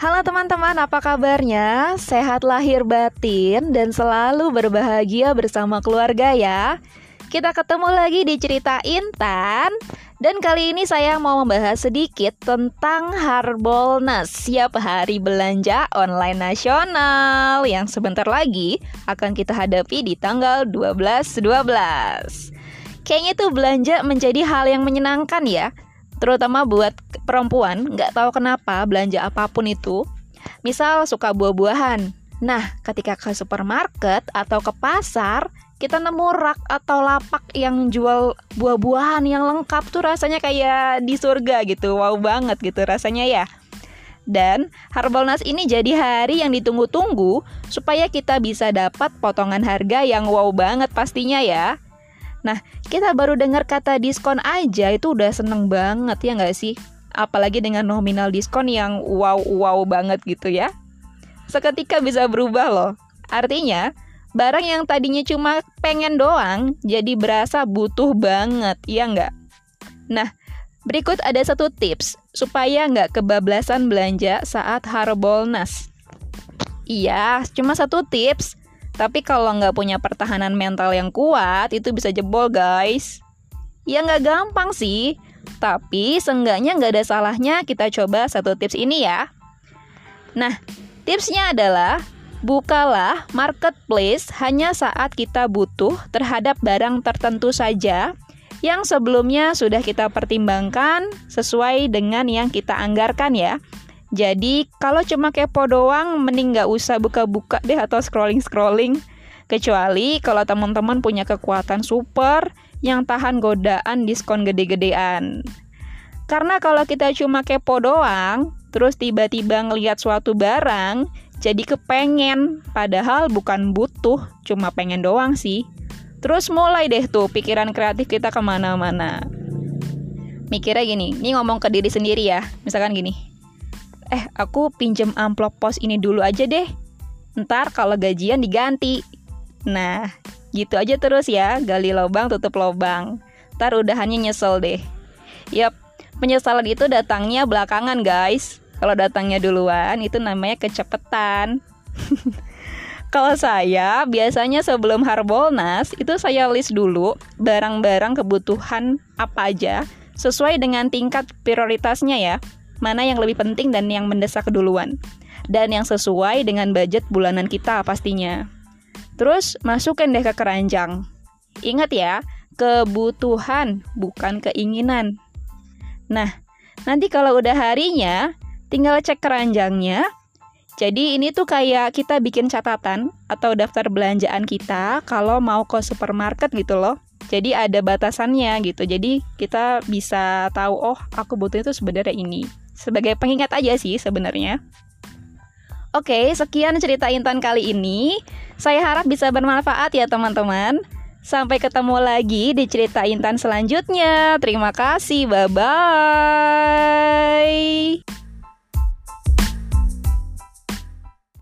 Halo teman-teman, apa kabarnya? Sehat lahir batin dan selalu berbahagia bersama keluarga ya. Kita ketemu lagi di cerita Intan. Dan kali ini saya mau membahas sedikit tentang Harbolnas. Siap hari belanja online nasional. Yang sebentar lagi akan kita hadapi di tanggal 12-12 Kayaknya tuh belanja menjadi hal yang menyenangkan ya terutama buat perempuan nggak tahu kenapa belanja apa pun itu misal suka buah-buahan nah ketika ke supermarket atau ke pasar kita nemu rak atau lapak yang jual buah-buahan yang lengkap tuh rasanya kayak di surga gitu wow banget gitu rasanya ya dan Harbolnas ini jadi hari yang ditunggu-tunggu supaya kita bisa dapat potongan harga yang wow banget pastinya ya. Nah, kita baru dengar kata diskon aja itu udah seneng banget ya nggak sih? Apalagi dengan nominal diskon yang wow-wow banget gitu ya. Seketika bisa berubah loh. Artinya, barang yang tadinya cuma pengen doang, jadi berasa butuh banget, ya nggak? Nah, berikut ada satu tips supaya nggak kebablasan belanja saat Harbolnas. Iya, cuma satu tips tapi kalau nggak punya pertahanan mental yang kuat, itu bisa jebol guys. Ya nggak gampang sih, tapi seenggaknya nggak ada salahnya kita coba satu tips ini ya. Nah, tipsnya adalah bukalah marketplace hanya saat kita butuh terhadap barang tertentu saja yang sebelumnya sudah kita pertimbangkan sesuai dengan yang kita anggarkan ya. Jadi kalau cuma kepo doang, mending nggak usah buka-buka deh atau scrolling-scrolling. Kecuali kalau teman-teman punya kekuatan super yang tahan godaan diskon gede-gedean. Karena kalau kita cuma kepo doang, terus tiba-tiba ngelihat suatu barang, jadi kepengen, padahal bukan butuh, cuma pengen doang sih. Terus mulai deh tuh pikiran kreatif kita ke mana-mana. Mikirnya gini, ini ngomong ke diri sendiri ya, misalkan gini, eh aku pinjem amplop pos ini dulu aja deh. Ntar kalau gajian diganti. Nah, gitu aja terus ya, gali lubang tutup lubang. Ntar udahannya nyesel deh. Yap, penyesalan itu datangnya belakangan guys. Kalau datangnya duluan itu namanya kecepetan. Kalau saya biasanya sebelum Harbolnas itu saya list dulu barang-barang kebutuhan apa aja sesuai dengan tingkat prioritasnya ya mana yang lebih penting dan yang mendesak duluan. Dan yang sesuai dengan budget bulanan kita pastinya. Terus masukin deh ke keranjang. Ingat ya, kebutuhan bukan keinginan. Nah, nanti kalau udah harinya, tinggal cek keranjangnya. Jadi ini tuh kayak kita bikin catatan atau daftar belanjaan kita kalau mau ke supermarket gitu loh. Jadi ada batasannya gitu. Jadi kita bisa tahu oh aku butuh itu sebenarnya ini sebagai pengingat aja sih sebenarnya. Oke, sekian cerita Intan kali ini. Saya harap bisa bermanfaat ya teman-teman. Sampai ketemu lagi di cerita Intan selanjutnya. Terima kasih, bye bye.